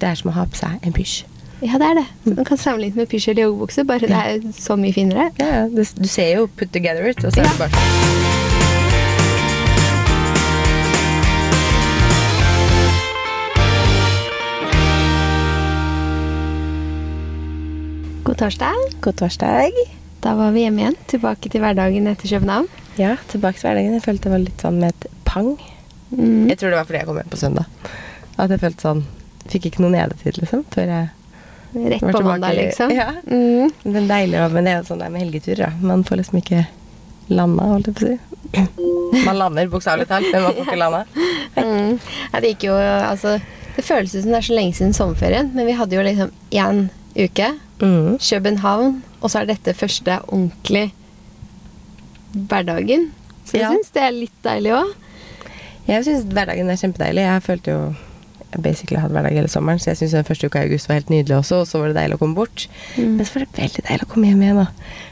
Det er som å ha på seg en pysj. Ja, det er det. Så Man kan sammenligne med pysj eller joggebukse, bare det er så mye finere. Ja, ja, du, ser jo put together it', og så er det bare sånn. God torsdag. God torsdag. Da var vi hjemme igjen, tilbake til hverdagen etter København. Ja, tilbake til hverdagen. Jeg følte det var litt sånn med et pang. Mm. Jeg tror det var fordi jeg kom hjem på søndag. At jeg følte sånn Fikk ikke noe nedetid, liksom, før jeg Rett var på mandag, liksom. Ja. Mm. Men deilig, men det er jo sånn det er med helgeturer, da. Man får liksom ikke landa, holdt jeg på å si. Man lander bokstavelig talt, men man får ikke landa. Mm. Ja, det gikk jo altså Det føles ut som det er så lenge siden sommerferien, men vi hadde jo liksom én uke. Mm. København, og så er dette første ordentlig hverdagen. Så jeg Ja. syns det er litt deilig òg. Jeg syns hverdagen er kjempedeilig. Jeg følte jo basically hadde hverdag hele sommeren, så jeg syns den første uka i august var helt nydelig også, og så var det deilig å komme bort. Mm. Men så var det veldig deilig å komme hjem igjen, da.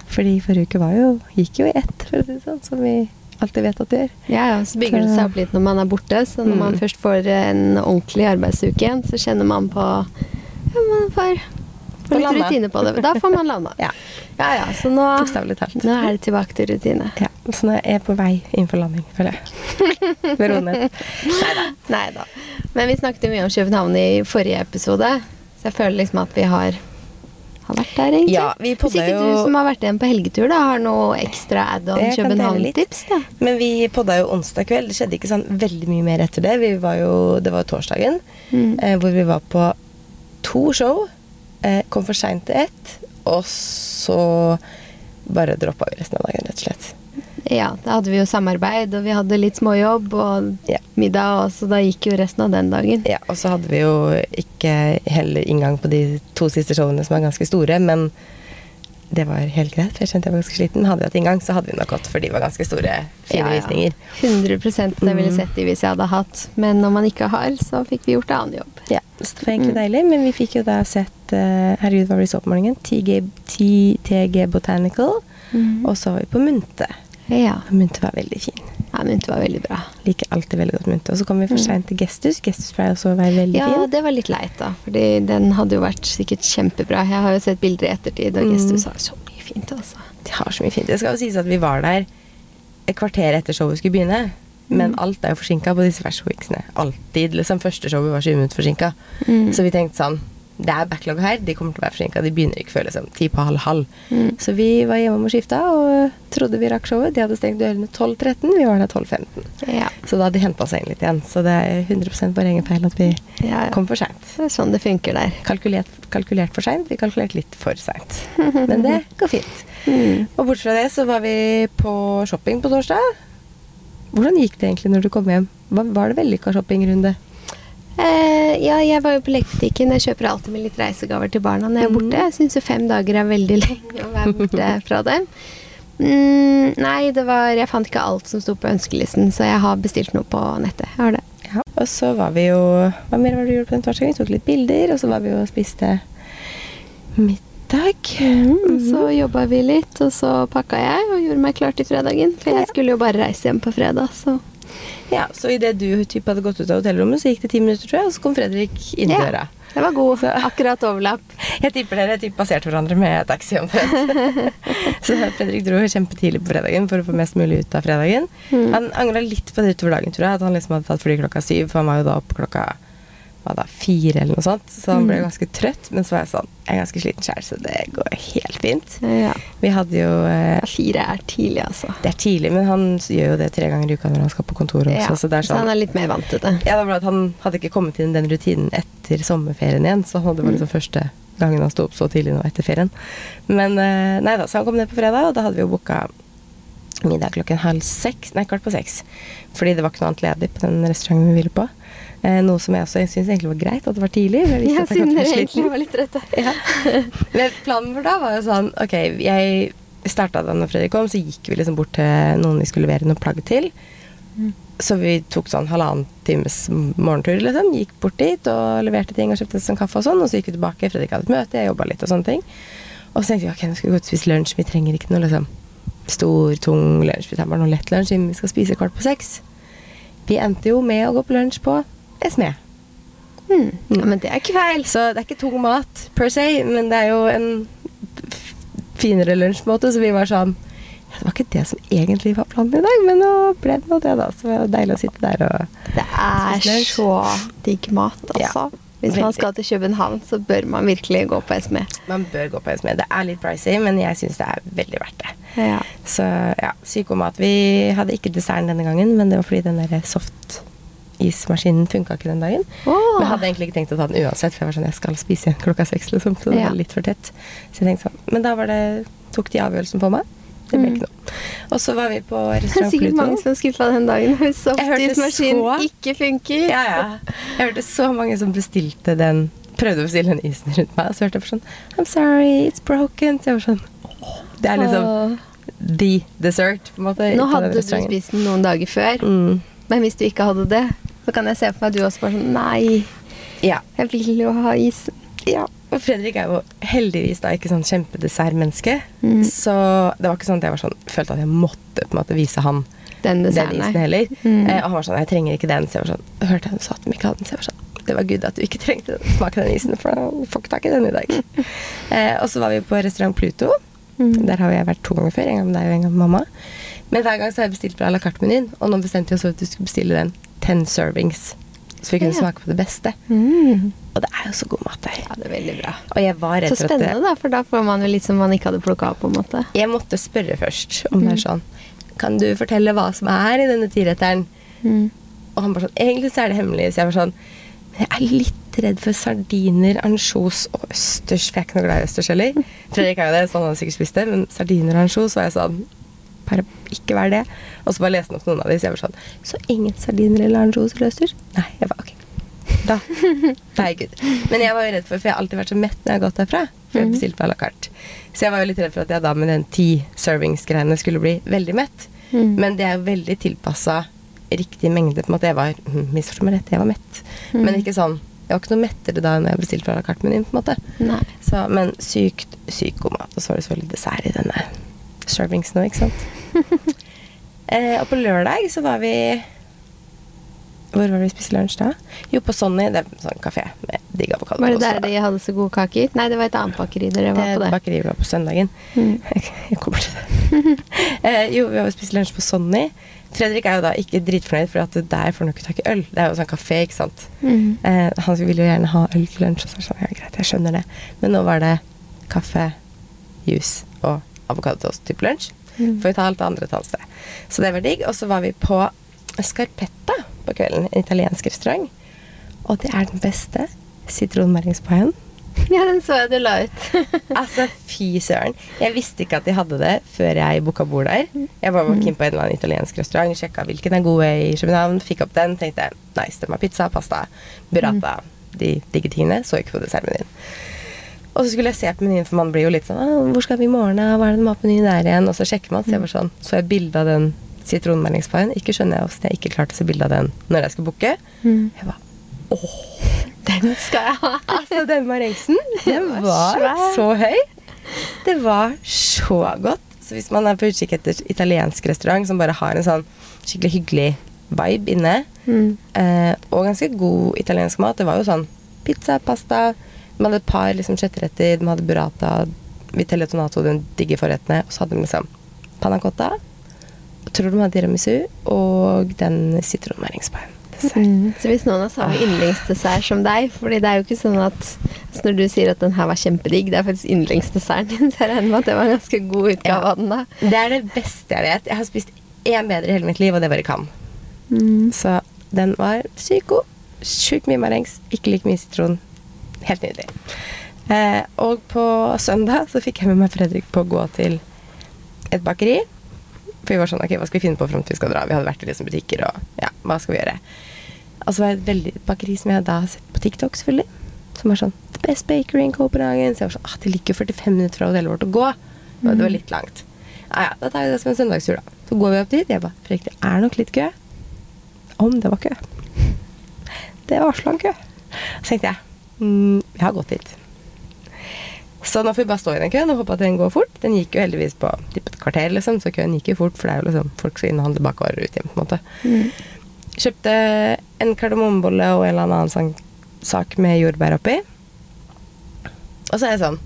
Fordi forrige uke var jo, gikk jo i ett, for å si det sånn, som vi alltid vet at det gjør. Ja, ja, så bygger det seg opp litt når man er borte. Så når man Mm. først får en ordentlig arbeidsuke igjen, så kjenner man på Ja, man får, Får litt rutine på det. Da får man landa. Ja. ja, ja, så nå, nå er det tilbake til rutine. Ja, så nå er jeg på vei inn for landing, føler jeg. Veronet. Nei da. Men vi snakket jo mye om København i forrige episode, så jeg føler liksom at vi har, har vært der, egentlig. Ja, vi Hvis ikke du som har vært igjen på helgetur, da, har noe ekstra dele litt. København-tips. Men vi podda jo onsdag kveld. Det skjedde ikke sånn veldig mye mer etter det. Vi var jo, det var jo torsdagen, Mm. eh, hvor vi var på to show. Eh, kom for seint til ett, og så bare droppa vi resten av dagen, rett og slett. Ja, da hadde vi jo samarbeid, og vi hadde litt småjobb og Ja. middag, og så da gikk jo resten av den dagen. Ja, og så hadde vi jo ikke heller inngang på de to siste showene som er ganske store, men det var helt greit, for jeg kjente jeg var ganske sliten. Hadde vi hatt inngang, så hadde vi nok gått, for de var ganske store, fine Ja, visninger. 100 jeg ville Mm. sett de hvis jeg hadde hatt, men når man ikke har, så fikk vi gjort annen jobb. Ja, så det var egentlig Mm. deilig, men vi fikk jo da sett uh, Herregud, hva var det vi så på morgenen? TG, TG Botanical. Og så var vi på Munte. Ja. Og Munte var veldig fin. ja, Munte var veldig bra. Liker alltid veldig godt Munte. Og så kom vi for Mm. seint til Gestus. Gestus pleier også å være veldig Ja, fin. det var litt leit, da. Fordi den hadde jo vært sikkert kjempebra. Jeg har jo sett bilder i ettertid, og Mm. Gestus har så mye fint, altså. De har så mye fint. Det skal jo sies at vi var der et kvarter etter showet skulle begynne. Men Mm. alt er jo forsinka på disse Fashion Weeksene. Alltid. liksom Første showet var 20 minutter forsinka. Mm. Så vi tenkte sånn Det er backlog her. De kommer til å være forsinka. De begynner ikke før liksom ti på halv halv. Mm. Så vi var hjemme og skifta og trodde vi rakk showet. De hadde stengt dørene 12.13. Vi var der 12.15. Ja. Så da hadde de henta oss inn litt igjen. Så det er 100% vår egen feil at vi ja, ja. kom for seint. Det er sånn det funker der. Kalkulert, kalkulert for seint. Vi kalkulerte litt for seint. Men det går fint. Mm. Og bortsett fra det så var vi på shopping på torsdag. Hvordan gikk det egentlig når du kom hjem? Var, var det vellykka shoppingrunde? Eh, ja, jeg var jo på lekebutikken. Jeg kjøper alltid med litt reisegaver til barna når jeg er borte. Jeg syns jo fem dager er veldig lenge å være borte fra dem. Mm, nei, det var Jeg fant ikke alt som sto på ønskelisten, så jeg har bestilt noe på nettet. Jeg har det. Ja. Og så var vi jo Hva mer var det du gjorde på den torsdagen? Vi tok litt bilder, og så var vi jo og spiste middag. Mm, Så jobba vi litt, og så pakka jeg og gjorde meg klar til fredagen. For jeg skulle jo bare reise hjem på fredag, så Ja, så idet du typ hadde gått ut av hotellrommet, så gikk det ti minutter, tror jeg, og så kom Fredrik inn Ja. døra. Det var god. Så- Akkurat overlapp. Jeg tipper dere typ passerte hverandre med taxi omtrent. så Fredrik dro kjempetidlig på fredagen for å få mest mulig ut av fredagen. Mm. Han angra litt på det utover dagen, tror jeg. At han liksom hadde tatt fly klokka syv, for han var jo da oppe klokka hva da, fire eller noe sånt. Så han ble Mm. ganske trøtt. Men så var jeg sånn Jeg er ganske sliten sjøl, så det går helt fint. Ja. Vi hadde jo eh, Fire er tidlig, altså. Det er tidlig, men han gjør jo det tre ganger i uka når han skal på kontoret også, Ja, så det er så han sånn er litt mer vant til det. ja, det var Han hadde ikke kommet inn den rutinen etter sommerferien igjen, så det var liksom første gangen han sto opp så tidlig nå etter ferien. Men eh, nei da, så han kom ned på fredag, og da hadde vi jo booka middag klokken halv seks, nei, kvart på seks. Fordi det var ikke noe annet ledig på den restauranten vi ville på. Eh, noe som jeg også syns egentlig var greit, at det var tidlig. Jeg visste Ja, at jeg siden dere egentlig var litt trøtte. Ja. Men planen vår da var jo sånn Ok, jeg starta da når Fredrik kom, så gikk vi liksom bort til noen vi skulle levere noe plagg til. Mm. Så vi tok sånn halvannen times morgentur, liksom. Gikk bort dit og leverte ting og kjøpte oss en kaffe og sånn. Og så gikk vi tilbake. Fredrik hadde et møte, jeg jobba litt og sånne ting. Og så tenkte vi ok, nå skal vi gå ut og spise lunsj. Vi trenger ikke noe liksom stor, tung lunsj. Vi tar bare noe lett lunsj siden vi skal spise kvart på seks. Vi endte jo med å gå på lunsj på Esme. Mm. Ja, men det er ikke feil. Så det er ikke tung mat per se, men det er jo en finere lunsj, på en måte, så vi var sånn ja, Det var ikke det som egentlig var planen i dag, men nå ble det nå det, da. Så det var deilig å sitte der og Det er så digg mat, altså. Hvis man skal til København, så bør man virkelig gå på SME. Man bør gå på SME. Det er litt pricy, men jeg syns det er veldig verdt det. Ja. Så ja, psykomat. Vi hadde ikke desserten denne gangen, men det var fordi den der soft-ismaskinen funka ikke den dagen. Oh. Men jeg hadde egentlig ikke tenkt å ta den uansett, for jeg var sånn, jeg skal spise igjen klokka seks, liksom. Så det Ja. var litt for tett. Så jeg tenkte sånn. Men da var det, tok de avgjørelsen på meg. Det ble Mm. ikke noe. Og så var vi på Det er sikkert mange Pluto. som er skuffa den dagen hvis softismaskinen så- ikke funker. Ja, ja. Jeg hørte så mange som bestilte den Prøvde å bestille den isen rundt meg, og så hørte jeg på sånn I'm sorry, it's broken. Så jeg var sånn Det er liksom the dessert, på en måte. Nå hadde du spist den noen dager før, Mm. men hvis du ikke hadde det, så kan jeg se for meg at du også bare sånn Nei, Ja. jeg vil jo ha isen. ja. Og Fredrik er jo heldigvis da ikke sånn kjempedessertmenneske. Mm. Så det var ikke sånn at jeg var sånn, følte at jeg måtte på en måte vise han Den den isen heller. Mm. Eh, og han var sånn 'Jeg trenger ikke den', så jeg var sånn Hørte han sa at de ikke hadde den, så jeg var sånn Det var good at du ikke trengte å smake den isen, for du får ikke tak i den i dag. eh, og så var vi på restaurant Pluto. Mm. Der har jeg vært to ganger før. En gang med deg og en gang med mamma. Men hver gang så har jeg bestilt fra la carte-menyen, og nå bestemte vi oss for at du skulle bestille den ten servings. Så vi kunne Ja. smake på det beste. Mm. Og det er jo så god mat der. Ja, det er veldig bra. Og jeg var redd Så spennende, det- da, for da får man jo litt som man ikke hadde plukka opp, på en måte. Jeg måtte spørre først om det er Mm. sånn Kan du fortelle hva som er i denne tiretteren? Mm. Og han bare sånn Egentlig så er det hemmelig. Så jeg var sånn Men jeg er litt redd for sardiner, ansjos og østers, for jeg er ikke noe glad i østers heller. Fredrik er jo det, sånn han sikkert spiste, men sardiner og ansjos var jeg sånn Bare ikke være det. Og så bare leste han opp noen av de, så jeg var sånn Så ingen sardiner eller østers? Nei. Jeg var ok. Da, Nei, gud. Men jeg var jo redd for, for jeg har alltid vært så mett når jeg har gått derfra. For jeg Mhm. bestilte på à la carte. Så jeg var jo litt redd for at jeg da med den ti servings-greiene skulle bli veldig mett. Mm. Men det er jo veldig tilpassa riktig mengde. på en måte Jeg var misforstå meg rett, jeg var mett. Mm. Men ikke sånn Jeg var ikke noe mettere da enn jeg bestilte fra la carte-menyen. på en måte. Så, men sykt, sykt god mat. Og så var det selvfølgelig dessert i denne servings nå, ikke sant. eh, og på lørdag så var vi Hvor var det vi spiste lunsj da? Jo, på Sonny. Det er en sånn kafé med digg avokado. Var det der de hadde så gode kaker? Nei, det var et annet bakeri dere Det var på det. bakeriet var på søndagen. Mm. Jeg, kommer til det. eh, jo, vi har spist lunsj på Sonny. Fredrik er jo da ikke dritfornøyd, for at der får han ikke tak i øl. Det er jo sånn kafé, ikke sant. Mm. Eh, han ville jo gjerne ha øl til lunsj, og så er det sånn, ja greit, jeg skjønner det. Men nå var det kaffe, juice og avokadotoast til lunsj. Mm. Får vi ta alt det andre et annet sted. Så det var digg. Og så var vi på Scarpetta på kvelden, en italiensk restaurant. Og det er den beste sitronmæringspaien. Ja, den så jeg du la ut. Altså, fy søren. Jeg visste ikke at de hadde det før jeg booka bord der. Jeg bare var keen på en eller annen italiensk restaurant, sjekka hvilken er gode i København, fikk opp den, tenkte nice, det var pizza, pasta, burrata, de digge tingene. Så ikke på dessertmenyen. Og så skulle jeg se på menyen, for man blir jo litt sånn «Ah, 'Hvor skal vi i morgen? Hva er det de har på menyen der igjen?' Og så sjekker man, så jeg var sånn, så jeg bilde av den sitronmeldingspaien. Ikke skjønner jeg hvordan jeg ikke klarte å se bilde av den når jeg skulle booke. Mm. Jeg bare Den skal jeg ha. Altså, den marengsen, den var var så høy. Det var så godt. Så hvis man er på utkikk etter italiensk restaurant som bare har en sånn skikkelig hyggelig vibe inne, Mm. eh, og ganske god italiensk mat Det var jo sånn pizza, pasta De hadde et par liksom kjøttretter, de hadde burrata, vitello tonato, de digge forrettene, og så hadde de liksom panna cotta, jeg tror de hadde tiramisu, og den sitronmæringspaien. Mm. Så hvis noen har samme yndlingsdessert som deg Fordi det er jo ikke sånn at så når du sier at den her var kjempedigg, det er faktisk yndlingsdesserten din, så jeg regner med at det var en ganske god utgave Ja. av den da. Det er det beste jeg vet. Jeg har spist én bedre i hele mitt liv, og det var i Cannes. Mm. Så den var sykt god. Sjukt mye marengs, ikke like mye sitron. Helt nydelig. Eh, og på søndag så fikk jeg med meg Fredrik på å gå til et bakeri. For vi var sånn, ok, hva skal vi finne på fram til vi skal dra? Vi hadde vært i liksom butikker og ja, hva skal vi gjøre? Og så var det et veldig et bakeri som jeg da har sett på TikTok, selvfølgelig. Som var sånn The best bakery in Copenhagen. Så jeg var sånn, ah, det ligger jo 45 minutter fra hotellet vårt å gå. Og det var litt langt. Ja, ja, da tar vi det som en søndagstur, da. Så går vi opp dit. Jeg bare Fredrik, det er nok litt kø. Om det var kø. Det var så lang kø. Så tenkte jeg mm, jeg har gått dit. Så nå får vi bare stå i den køen og håpe at den går fort. Den gikk jo heldigvis på typ et kvarter, liksom, så køen gikk jo fort, for det er jo liksom folk skal inn og handle bakvarer ut igjen, på en måte. Mm. Kjøpte en kardemommebolle og en eller annen sånn sak med jordbær oppi. Og så er jeg sånn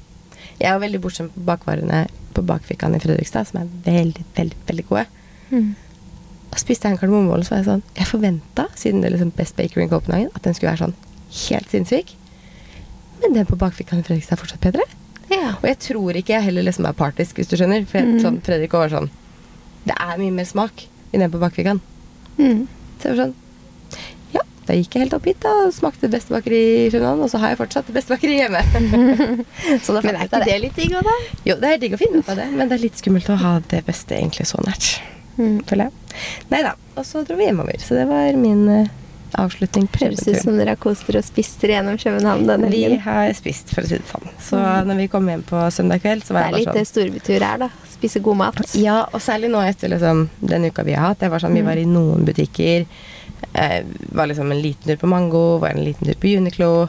Jeg er jo veldig bortskjemt på bakvarene på bakfikkene i Fredrikstad, som er veldig, veldig, veldig gode. Mm. Og spiste jeg en kardemommebolle, så var jeg sånn Jeg forventa, siden det er liksom Best Bakery in Copenhagen, at den skulle være sånn helt sinnssyk. Men den på bakfikkene Fredrikstad er fortsatt bedre. Ja. Og jeg tror ikke jeg heller liksom er partisk, hvis du skjønner. For jeg, Mm. sånn, Fredrik var sånn Det er mye mer smak i den på bakfikkene. Mm. Så jeg var sånn Ja, da gikk jeg helt opp hit da, og smakte det beste bakeri i København, og så har jeg fortsatt det beste bakeriet hjemme. så da Men er ikke det litt digg òg, da? Jo, det er digg å finne ut av det, men det er litt skummelt å ha det beste egentlig så nært. Mm. Føler jeg. Nei da. Og så dro vi hjemover. Så det var min eh, avslutning på Høres ut som dere har kost dere og spist dere gjennom København denne Vi har spist, for å si det sånn. Så når vi kom hjem på søndag kveld, så var er jeg litt sånn det sånn storbytur er, da. Spise god mat. Ja, og særlig nå etter liksom, den uka vi har hatt. Det var sånn, Vi var i noen butikker. Eh, var liksom en liten tur på Mango, var en liten tur på Uniqlo.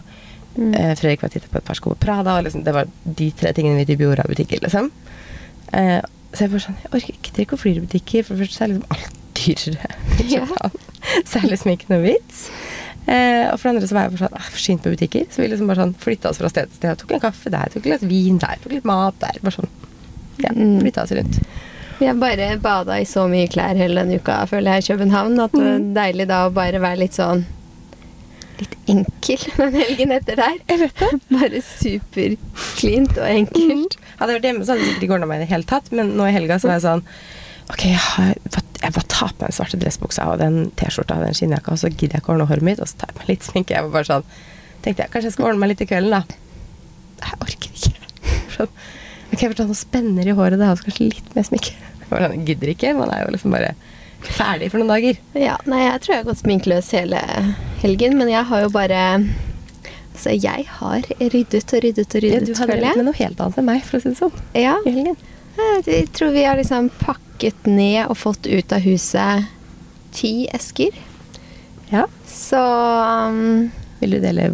Mm. Eh, Fredrik var titta på et par sko på Prada. Og liksom, det var de tre tingene vi typ gjorde av butikker. liksom. Eh, så jeg var sånn, jeg orker ikke å fly i butikker. For det første så er liksom alt dyrere. Ja. Så er det liksom ikke noe vits. Eh, og for det andre så var jeg sånn, ah, forsynt på butikker. Så vi liksom bare sånn flytta oss fra sted til sted. Jeg tok en kaffe der, tok et glass vin der, tok litt mat der. Bare sånn. Ja, Mm. flytta oss rundt. Vi har bare bada i så mye klær hele denne uka, føler jeg, i København. At det var Mm. deilig da å bare være litt sånn Litt enkel den helgen etter der. Jeg vet det. Bare supercleant og enkelt. Hadde jeg vært hjemme, så hadde det sikkert ikke ordna meg i det hele tatt. Men nå i helga så var jeg sånn Ok, jeg, har, jeg bare tar på den svarte dressbuksa og den T-skjorta og den skinnjakka, og så gidder jeg ikke å ordne håret mitt, og så tar jeg meg litt sminke. Jeg var bare sånn Tenkte jeg kanskje jeg skal ordne meg litt i kvelden, da. Jeg orker ikke. Sånn, ok, får ta noe spenner i håret, og så kanskje litt mer sminke. Jeg sånn, gidder ikke. Man er jo liksom bare ferdig for noen dager. Ja, nei, jeg tror jeg har gått sminkeløs hele helgen, men jeg har jo bare Altså, jeg har ryddet og ryddet og Ja, ryddet, du har føler drevet med noe helt annet enn meg, for å si det sånn, Ja, i helgen. Jeg tror vi har liksom pakket ned og fått ut av huset ti esker. Ja. Så um, Vil du dele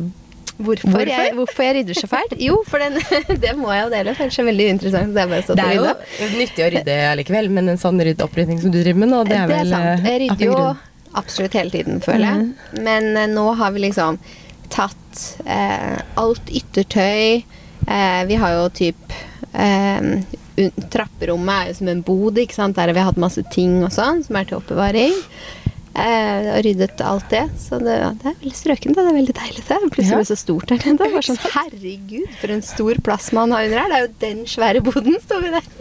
Hvorfor, Hvorfor? Jeg, hvorfor jeg rydder så fælt? Jo, for den, det må jeg jo dele, for ellers er det veldig interessant. Det er Det er jo nyttig å rydde allikevel, men en sånn rydd opprydning som du driver med nå, det er, vel sant. Jeg eh, rydder jo absolutt hele tiden, føler jeg. Men uh, nå har vi liksom tatt uh, alt yttertøy. Uh, vi har jo typ eh, Trapperommet er jo som en bod, ikke sant? der har vi hatt masse ting og sånn som er til oppbevaring. Eh, og ryddet alt det. Så det, det er veldig strøkent. Det er veldig deilig. Det plutselig Ja. så stort der nede. Sånn, Herregud, for en stor plass man har under her. Det er jo den svære boden, står vi der.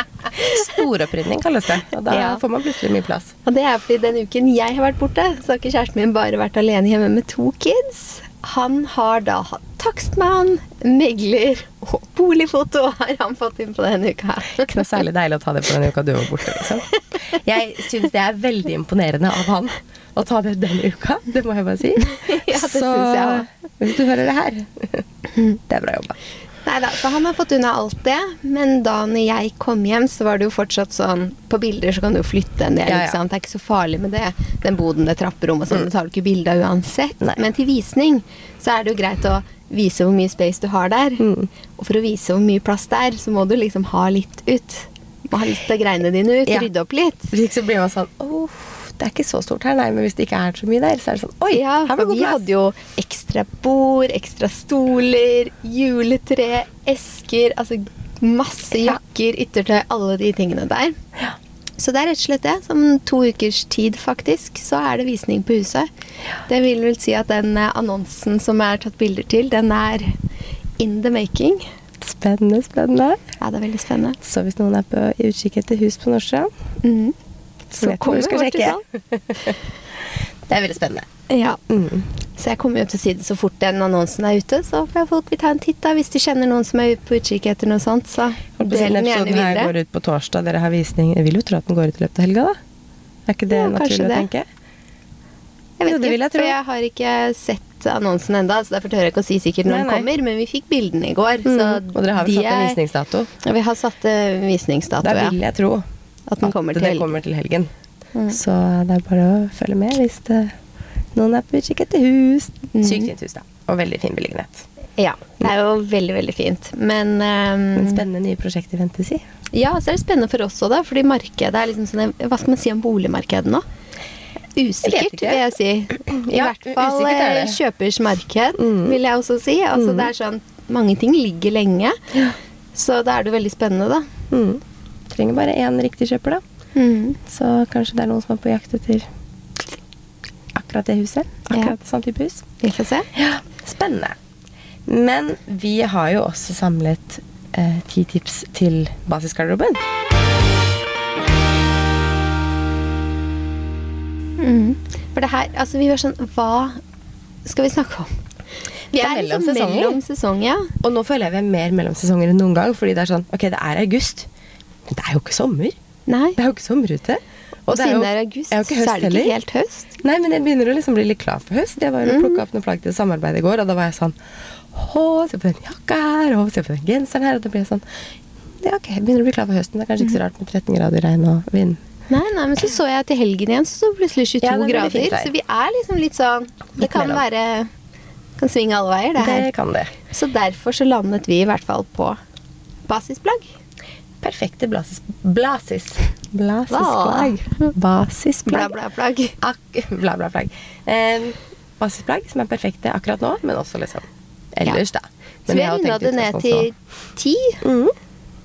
Storopprydning kalles det, og da Ja. får man plutselig mye plass. Og det er fordi den uken jeg har vært borte, så har ikke kjæresten min bare vært alene hjemme med to kids. Han har da hatt takstmann, megler og boligfoto har han fått inn på denne uka. her. Ikke noe særlig deilig å ta det på den uka du var borte, liksom. Jeg syns det er veldig imponerende av han å ta det denne uka, det må jeg bare si. Ja, det Så synes jeg også. hvis du hører det her, det er bra jobba. Neida, så han har fått unna alt det, men da når jeg kom hjem, så var det jo fortsatt sånn På bilder så kan du jo flytte en del, Ja, ja. ikke sant. Det er ikke så farlig med det. Den boden, det trapperommet og sånn, det tar du ikke bilde av uansett. Nei. Men til visning så er det jo greit å vise hvor mye space du har der. Mm. Og for å vise hvor mye plass det er, så må du liksom ha litt ut. Må ha litt av greiene dine ut, Ja. rydde opp litt. Så blir man sånn åh, det er ikke så stort her, nei, men hvis det ikke er så mye der, så er det sånn oi, Ja, her var det god plass. vi hadde jo ekstra bord, ekstra stoler, juletre, esker, altså masse Ja. jakker, yttertøy, alle de tingene der. Ja. Så det er rett og slett det. Som to ukers tid, faktisk, så er det visning på huset. Det vil vel si at den eh, annonsen som er tatt bilder til, den er in the making. Spennende, spennende. Ja, det er veldig spennende. Så hvis noen er på utkikk etter hus på Nordstrand, Mhm. Så, vet hvor du skal sjekke. Det er veldig spennende. Ja. Mm. Så jeg kommer jo til å si det så fort den annonsen er ute, så får folk vil ta en titt da, hvis de kjenner noen som er på utkikk etter noe sånt, så del den gjerne episoden her går ut på torsdag, dere har visning. Jeg vil jo tro at den går ut i løpet av helga, da. Er ikke det Ja, naturlig naturlig å tenke? Jeg vet Jo, ikke, jeg for jeg har ikke sett annonsen enda, så derfor tør jeg ikke å si sikkert når Nei, den kommer, men vi fikk bildene i går, så Mm. Og dere har vel de satt en visningsdato? Ja, vi har satt en visningsdato, Da Det vil jeg tro At den kommer det til. kommer til helgen. Mm. Så det er bare å følge med hvis det, noen er på utkikk etter hus. Mm. Sykt fint hus, da. Og veldig fin beliggenhet. Ja, det er jo veldig, veldig fint. Men, Men ehm, spennende nye prosjekter ventes i ja, så er det spennende for oss også, da, fordi markedet er liksom sånn Hva skal man si om boligmarkedet nå? Usikkert, jeg vil jeg si. I Ja, hvert fall eh, kjøpers marked, Mm. vil jeg også si. Altså, Det er sånn, Mange ting ligger lenge, så da er det veldig spennende, da. Mm. Trenger bare én riktig kjøper, da. Mm. Så kanskje det er noen som er på jakt etter akkurat det huset. Akkurat sånn type hus. Vi får se. Ja, spennende. Men vi har jo også samlet eh, ti tips til basisgarderoben. Mm. For det her, altså vi var sånn Hva skal vi snakke om? Vi er er mellom liksom mellom sesong, ja. Og nå føler jeg vi er mer mellom sesonger enn noen gang. Fordi det er sånn Ok, det er august, det er jo ikke sommer. Nei. Det er jo ikke sommer ute. Og det er siden det er august, er så er det ikke helt høst. Nei, men jeg begynner å liksom bli litt klar for høst. Jeg var jo Mm. plukka opp noen plagg til samarbeid i går, og da var jeg sånn Å, se på den jakka her, og se på den genseren her. Og da blir jeg sånn Ja, ok, jeg begynner å bli klar for høsten. Det er kanskje ikke så rart med 13 grader regn og vind. Nei, nei, men så så jeg til helgen igjen, så sto plutselig 22 Ja, er grader. Så vi er liksom litt sånn Det Litt kan være Kan svinge alle veier, det her. Det kan det. Så derfor så landet vi i hvert fall på basisplagg. Perfekte blasis... Blasis. Blasisplagg. Basisplagg. Bla-bla-plagg. Bla, bla, plagg. Eh, basisplagg som er perfekte akkurat nå, men også liksom ellers, da. Så vi har runda det ned til ti. Mhm.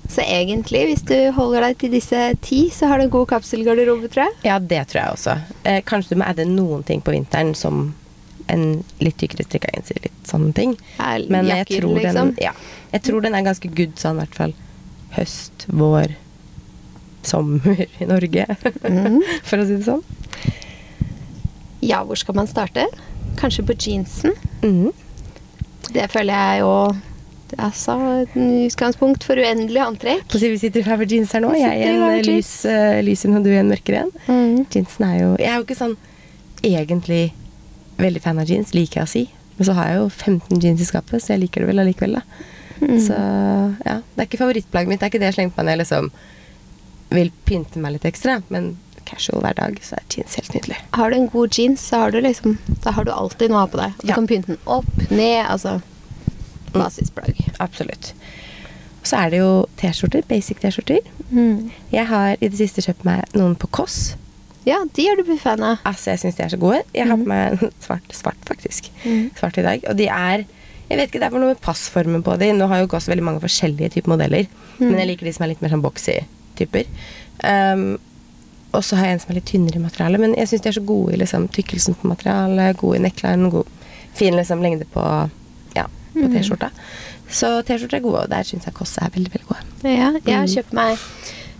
Så egentlig, hvis du holder deg til disse ti, så har du en god kapselgarderobe, tror jeg. Ja, det tror jeg også. Eh, kanskje du må adde noen ting på vinteren, som en litt tykkere strikka genser, litt sånne ting. Ja, Men jeg tror, den, liksom. ja, jeg tror den er ganske good sånn, i hvert fall høst, vår, sommer i Norge. mm. For å si det sånn. Ja, hvor skal man starte? Kanskje på jeansen. Mm. Det føler jeg jo Altså, utgangspunkt for uendelig antrekk. Så vi sitter her med jeans her nå. Jeg er en eh, lys, uh, lys en, og du er en mørkere en. Mm. Jeansen er jo Jeg er jo ikke sånn egentlig veldig fan av jeans, liker jeg å si. Men så har jeg jo 15 jeans i skapet, så jeg liker det vel allikevel, da. Mm. Så ja. Det er ikke favorittplagget mitt. Det er ikke det jeg slenger på når jeg liksom vil pynte meg litt ekstra. Men casual hver dag, så er jeans helt nydelig. Har du en god jeans, så har du liksom Da har du alltid noe på deg. Du Ja. kan pynte den opp, ned, altså Basisplagg. Absolutt. Og så er det jo T-skjorter. Basic T-skjorter. Mm. Jeg har i det siste kjøpt meg noen på Koss. Ja, de er du blitt fan av. Altså, jeg syns de er så gode. Jeg har på meg svart, svart faktisk. Mhm. Svart i dag. Og de er Jeg vet ikke, det er noe med passformen på de. Nå har jo Koss veldig mange forskjellige typer modeller. Mm. Men jeg liker de som er litt mer sånn boxy typer. Um, og så har jeg en som er litt tynnere i materialet. Men jeg syns de er så gode i liksom, tykkelsen på materialet, gode i neckline, god, fin liksom, lengde på, ja, på Mhm. T-skjorta. Så T-skjorter er gode, og der syns jeg Kåss er veldig, veldig gode. Ja, jeg har Mm. kjøpt meg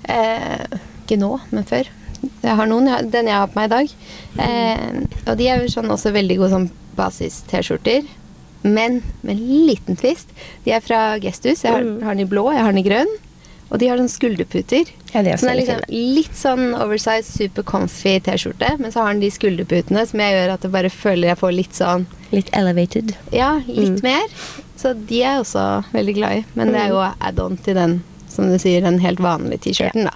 eh, Ikke nå, men før. Jeg har noen. Den jeg har på meg i dag. Eh, og de er jo sånn også veldig gode sånn basis-T-skjorter. Men med en liten twist. De er fra Gestus. Jeg har, Mm. har den i blå, jeg har den i grønn. Og de har sånn skulderputer. Ja, det er Så den er liksom litt sånn oversized, super comfy T-skjorte. Men så har den de skulderputene som jeg gjør at jeg bare føler jeg får litt sånn Litt elevated. Ja, litt Mm. mer. Så de er jeg også veldig glad i. Men det er jo Mm. add-on til den, som du sier, den helt vanlige T-skjorten, da.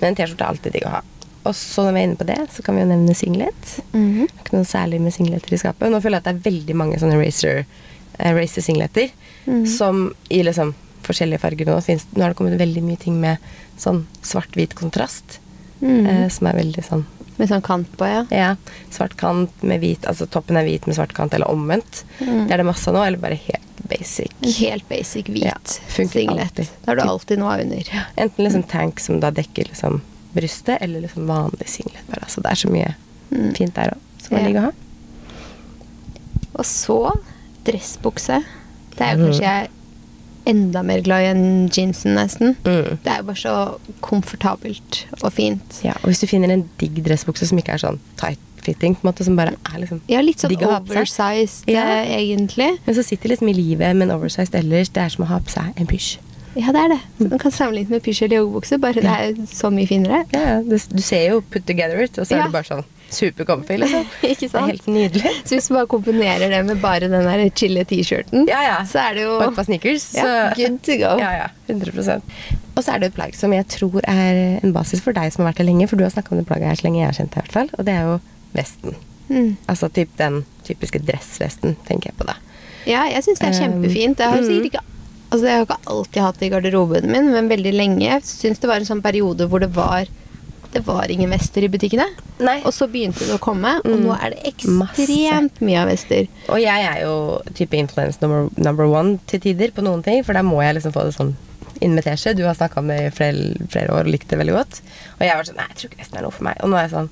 Men en T-skjorte er alltid digg å ha. Og så når vi er inne på det, så kan vi jo nevne singlet. Mm er Ikke noe særlig med singleter i skapet. Nå føler jeg at det er veldig mange sånne racer, uh, racer singleter Mhm. som i liksom forskjellige farger. Nå, finnes, nå har det kommet veldig mye ting med sånn svart-hvit kontrast, Mm -hmm. uh, som er veldig sånn Med sånn kant på, ja. Ja, svart kant med hvit, altså toppen er hvit med svart kant, eller omvendt. Mhm. Det er det masse av nå, eller bare helt basic. Helt basic hvit Ja, singlet. Da har du alltid noe under. Enten liksom tank som da dekker liksom brystet, eller liksom vanlig singlet. Bare. Så det er så mye Mm. fint der òg, som er Ja. å ha. Og så dressbukse. Det er jo Mhm. kanskje jeg enda mer glad i enn jeansen, nesten. Mm. Det er jo bare så komfortabelt og fint. Ja, og hvis du finner en digg dressbukse som ikke er sånn tight-fitting, på en måte, som bare er liksom Ja, litt sånn oversized, Ja. eh, egentlig. Men så sitter liksom i livet med en oversized ellers. Det er som å ha på seg en pysj. Ja, det er det. Så man kan sammenligne med pysj eller joggebukse, bare det er så mye finere. Ja, ja, det, du ser jo put together it, og så Ja. er det bare sånn supercomfy, liksom. Ikke sant? Det er helt nydelig. Så hvis du bare kombinerer det med bare den der chille T-skjorten, Ja, ja. så er det jo par sneakers. ja, så- good to go. Ja, ja. 100% Og så er det et plagg som jeg tror er en basis for deg som har vært her lenge, for du har snakka om det plagget her så lenge jeg har kjent deg, i hvert fall, og det er jo vesten. Mm. Altså typ den typiske dressvesten, tenker jeg på da. Ja, jeg syns det er Um, kjempefint. Jeg har mm. sikkert ikke Altså, jeg har ikke alltid hatt det i garderoben min, men veldig lenge. Jeg syns det var en sånn periode hvor det var det var ingen vester i butikkene. Nei. Og så begynte det å komme, og Mm. nå er det Masse. ekstremt mye av vester. Og jeg er jo type influence number, number one til tider på noen ting, for da må jeg liksom få det sånn inn med teskje. Du har snakka om det i flere, flere år og likt det veldig godt. Og jeg var sånn Nei, jeg tror ikke vesten er noe for meg. Og nå er jeg sånn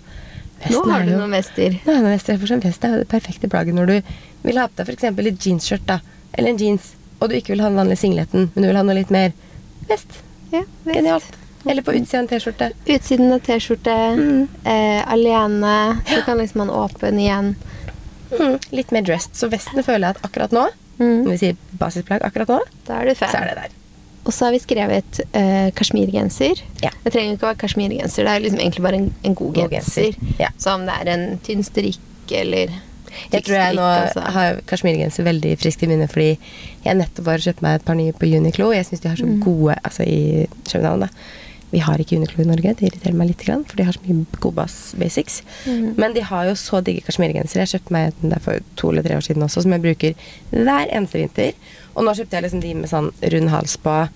Nå har du noen vester. Nå er det vest, for sånn vest er det perfekte plagget når du vil ha på deg f.eks. et jeansskjørt, da. Eller en jeans, og du ikke vil ha den vanlige singleten, men du vil ha noe litt mer vest. Ja, vest. Genialt. Eller på utsiden av T-skjorte. Utsiden av T-skjorte, Mm. eh, alene. Så kan liksom man åpne igjen. Mm, litt mer dressed. Så vesten føler jeg at akkurat nå, Mm. når vi sier basisplagg akkurat nå, Da er du fan. så er det der. Og så har vi skrevet eh, kasjmirgenser. Ja. Det trenger jo ikke å være kasjmirgenser, det er liksom egentlig bare en, en god God genser. genser, ja. Så om det er en tynn strikk eller Jeg tror jeg nå altså. har kasjmirgenser veldig friskt i minne, fordi jeg nettopp har kjøpte meg et par nye på Uniqlo. Jeg syns de har så Mm. gode Altså i København, da. Vi har ikke Uniqlo i Norge, det irriterer meg litt, for de har så mye Gobas basics. Mm. Men de har jo så digge kasjmirgensere. Jeg kjøpte meg den der for to eller tre år siden også, som jeg bruker hver eneste vinter. Og nå kjøpte jeg liksom de med sånn rund hals på,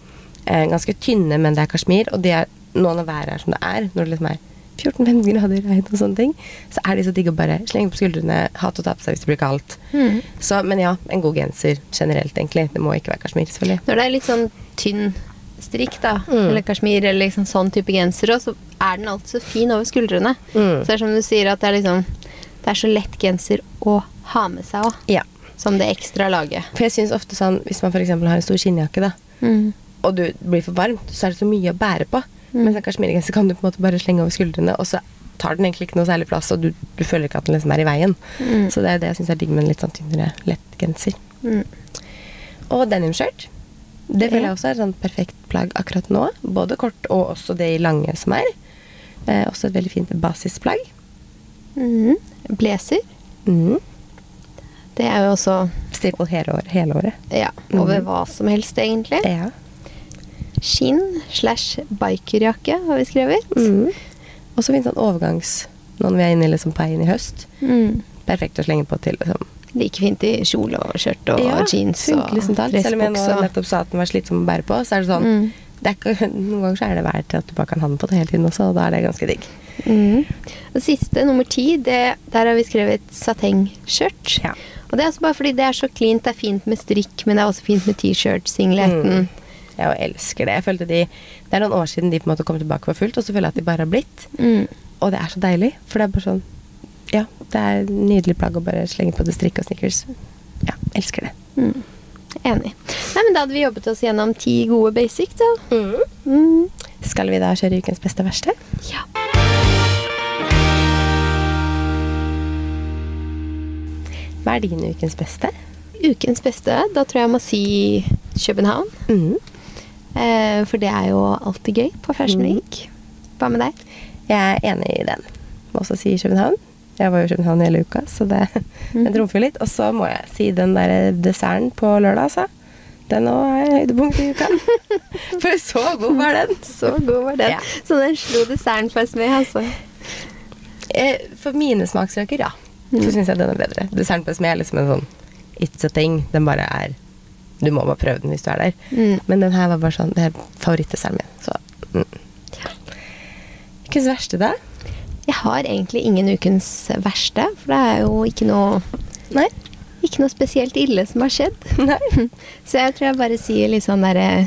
eh, ganske tynne, men det er kasjmir. Og de er, nå når været er som det er, når det liksom er 14-15 grader regn og sånne ting, så er det så digg å bare slenge på skuldrene, ha til å ta på seg hvis det blir kaldt. Mm. Så, men ja, en god genser generelt, egentlig. Det må ikke være kasjmir, selvfølgelig. Når det er litt sånn tynn strikk, da, Mm. eller kasjmir, eller liksom sånn type genser, også, så er den alltid så fin over skuldrene. Mm. Så det er som du sier, at det er liksom Det er så lett genser å ha med seg òg. Ja. Som det ekstra laget. For jeg syns ofte sånn, hvis man f.eks. har en stor skinnjakke, da, Mm. og du blir for varmt, så er det så mye å bære på. Mm. Mens en kasjmirgenser kan du på en måte bare slenge over skuldrene, og så tar den egentlig ikke noe særlig plass, og du, du føler ikke at den liksom er i veien. Mm. Så det er det jeg syns er digg med en litt sånn tynnere, lett genser. Mm. Og denimskjørt. Det føler jeg også er et sånn perfekt plagg akkurat nå. Både kort og også det i lange som er. Eh, også et veldig fint basisplagg. Mm. Blazer. Mm. Det er jo også Staple hele, hele året. ja, over Mhm. hva som helst, egentlig. Ja. Skinn slash bikerjakke har vi skrevet. Mm. Og så finnes det en overgangs Nå når vi er inne i liksom på vei i høst. Mm. Perfekt å slenge på til liksom Like fint i kjole og skjørt og Ja, jeans og liksom alt. Selv om jeg nå nettopp sa at den var slitsom å bære på, så er det sånn Mm. det er ikke, Noen ganger så er det verdt at du bare kan ha den på det hele tiden også, og da er det ganske digg. Mm. Og siste, nummer ti, det, der har vi skrevet satengskjørt. Ja. Og det er altså bare fordi det er så cleant. Det er fint med strikk, men det er også fint med T-shirt, singleten. Mm. Jeg elsker det. Jeg følte de, Det er noen år siden de på en måte kom tilbake for fullt, og så føler jeg at de bare har blitt. Mm. Og det er så deilig, for det er bare sånn Ja, det er nydelig plagg å bare slenge på det strikk og snickers. Ja, elsker det. Mm. Enig. Nei, men Da hadde vi jobbet oss gjennom ti gode basic, da. Mm. Skal vi da kjøre ukens beste og verste? Ja. Hva er din ukens beste? Ukens beste, da tror jeg jeg må si København. Mm. Eh, for det er jo alltid gøy på Fashion Mm. Week. Hva med deg? Jeg er enig i den. Må også si København. Jeg var jo i København hele uka, så det, mm. det trumfer litt. Og så må jeg si den der desserten på lørdag, altså. Den òg er høydepunkt i uka. For så god var den. Så god var den. Ja. Så den slo desserten på med, altså. Eh, For mine smaksløker, ja. Så Mm. syns jeg den er bedre. Desserten på Smed er liksom en sånn It's a thing. Den bare er Du må bare prøve den hvis du er der. Mm. Men den her var bare sånn Det er favorittdesserten min. Så mm. Ukens verste, da? Jeg har egentlig ingen ukens verste, for det er jo ikke noe Nei? Ikke noe spesielt ille som har skjedd. Nei. Så jeg tror jeg bare sier litt sånn derre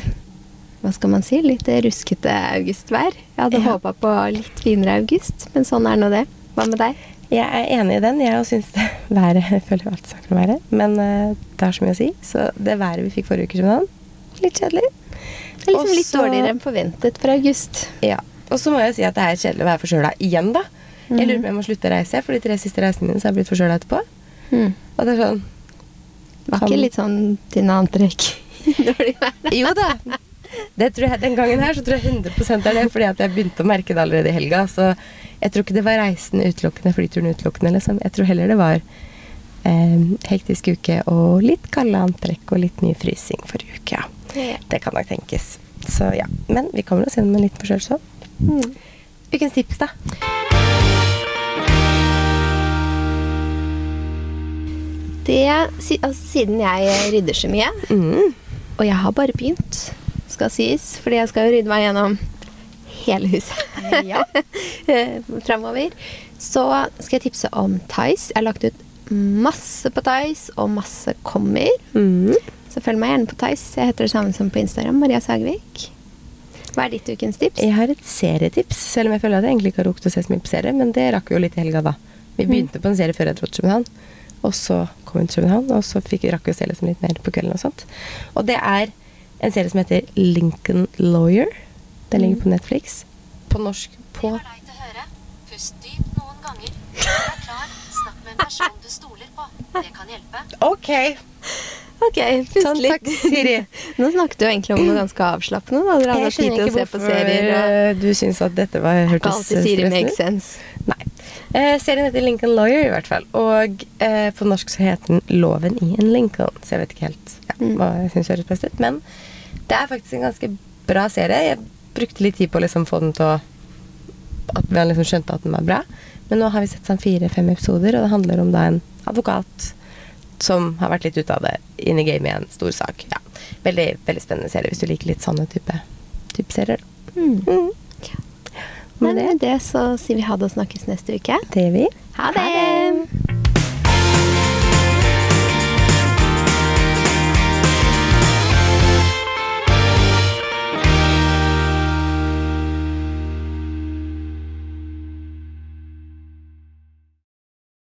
Hva skal man si? Litt ruskete augustvær. Jeg hadde Ja. håpa på litt finere august, men sånn er nå det. Hva med deg? Jeg er enig i den. Jeg syns været Jeg føler alt alltid snakker om været, men eh, det har så mye å si. Så det været vi fikk forrige uke i København, litt kjedelig. Det er liksom litt dårligere enn forventet for august. Ja. Og så må jeg si at det er kjedelig å være forkjøla igjen, da. Jeg lurer på om jeg må slutte å reise, for de tre siste reisene mine så har jeg blitt forkjøla etterpå. Mm. Og det er sånn Var ikke litt sånn dine antrekk dårlig vær? Jo da. Det tror jeg, Den gangen her så tror jeg 100 er det, fordi at jeg begynte å merke det allerede i helga. Så jeg tror ikke det var reisen utelukkende, flyturen utelukkende. liksom. Jeg tror heller det var eh, hektisk uke og litt kalde antrekk og litt mye frysing forrige uke. ja. Det kan nok tenkes. Så ja. Men vi kommer oss gjennom en liten forstørrelse. Mm. Ukens tips, da? Det, altså, siden jeg rydder så mye, Mm. og jeg har bare begynt, skal sies, fordi jeg skal jo rydde meg gjennom hele huset Ja. fremover. Så skal jeg tipse om Tice. Jeg har lagt ut masse på Tice, og masse kommer. Mm. Så følg meg gjerne på Tice. Jeg heter det samme som på Instagram. Maria Sagvik. Hva er ditt ukens tips? Jeg har et serietips, selv om jeg føler at jeg egentlig ikke har rukket å se så mye på serie. Men det rakk vi jo litt i helga, da. Vi begynte på en serie før jeg dro til København. Og så kom vi til København, og så fikk rakk vi å se liksom litt mer på kvelden og sånt. Og det er en serie som heter Lincoln Lawyer. Den ligger på Netflix. På norsk på Det var deg til høre. Pust dypt noen ganger. Når du er klar, snakk med en person du stoler på. Det kan hjelpe. Ok! Ok, pust Sånn, litt. takk, Siri. Nå snakket du egentlig om noe ganske avslappende. Da. Dere hadde tid til å se på serier. Og eh, du syns at dette var, hørtes alltid stressende ut. Nei. Eh, serien heter Lincoln Lawyer, i hvert fall. Og eh, på norsk så heter den Loven i en Lincoln. Så jeg vet ikke helt Mm. Hva jeg syns høres best ut. Men det er faktisk en ganske bra serie. Jeg brukte litt tid på å liksom få den til å At vi liksom skjønte at den var bra. Men nå har vi sett sånn fire-fem episoder, og det handler om da en advokat som har vært litt ute av det inn i gamet i en stor sak. Ja. Veldig, veldig spennende serie hvis du liker litt sånne type, type serier. Mm. Mm. Men Med det så sier vi ha det og snakkes neste uke. det gjør vi. Ha det!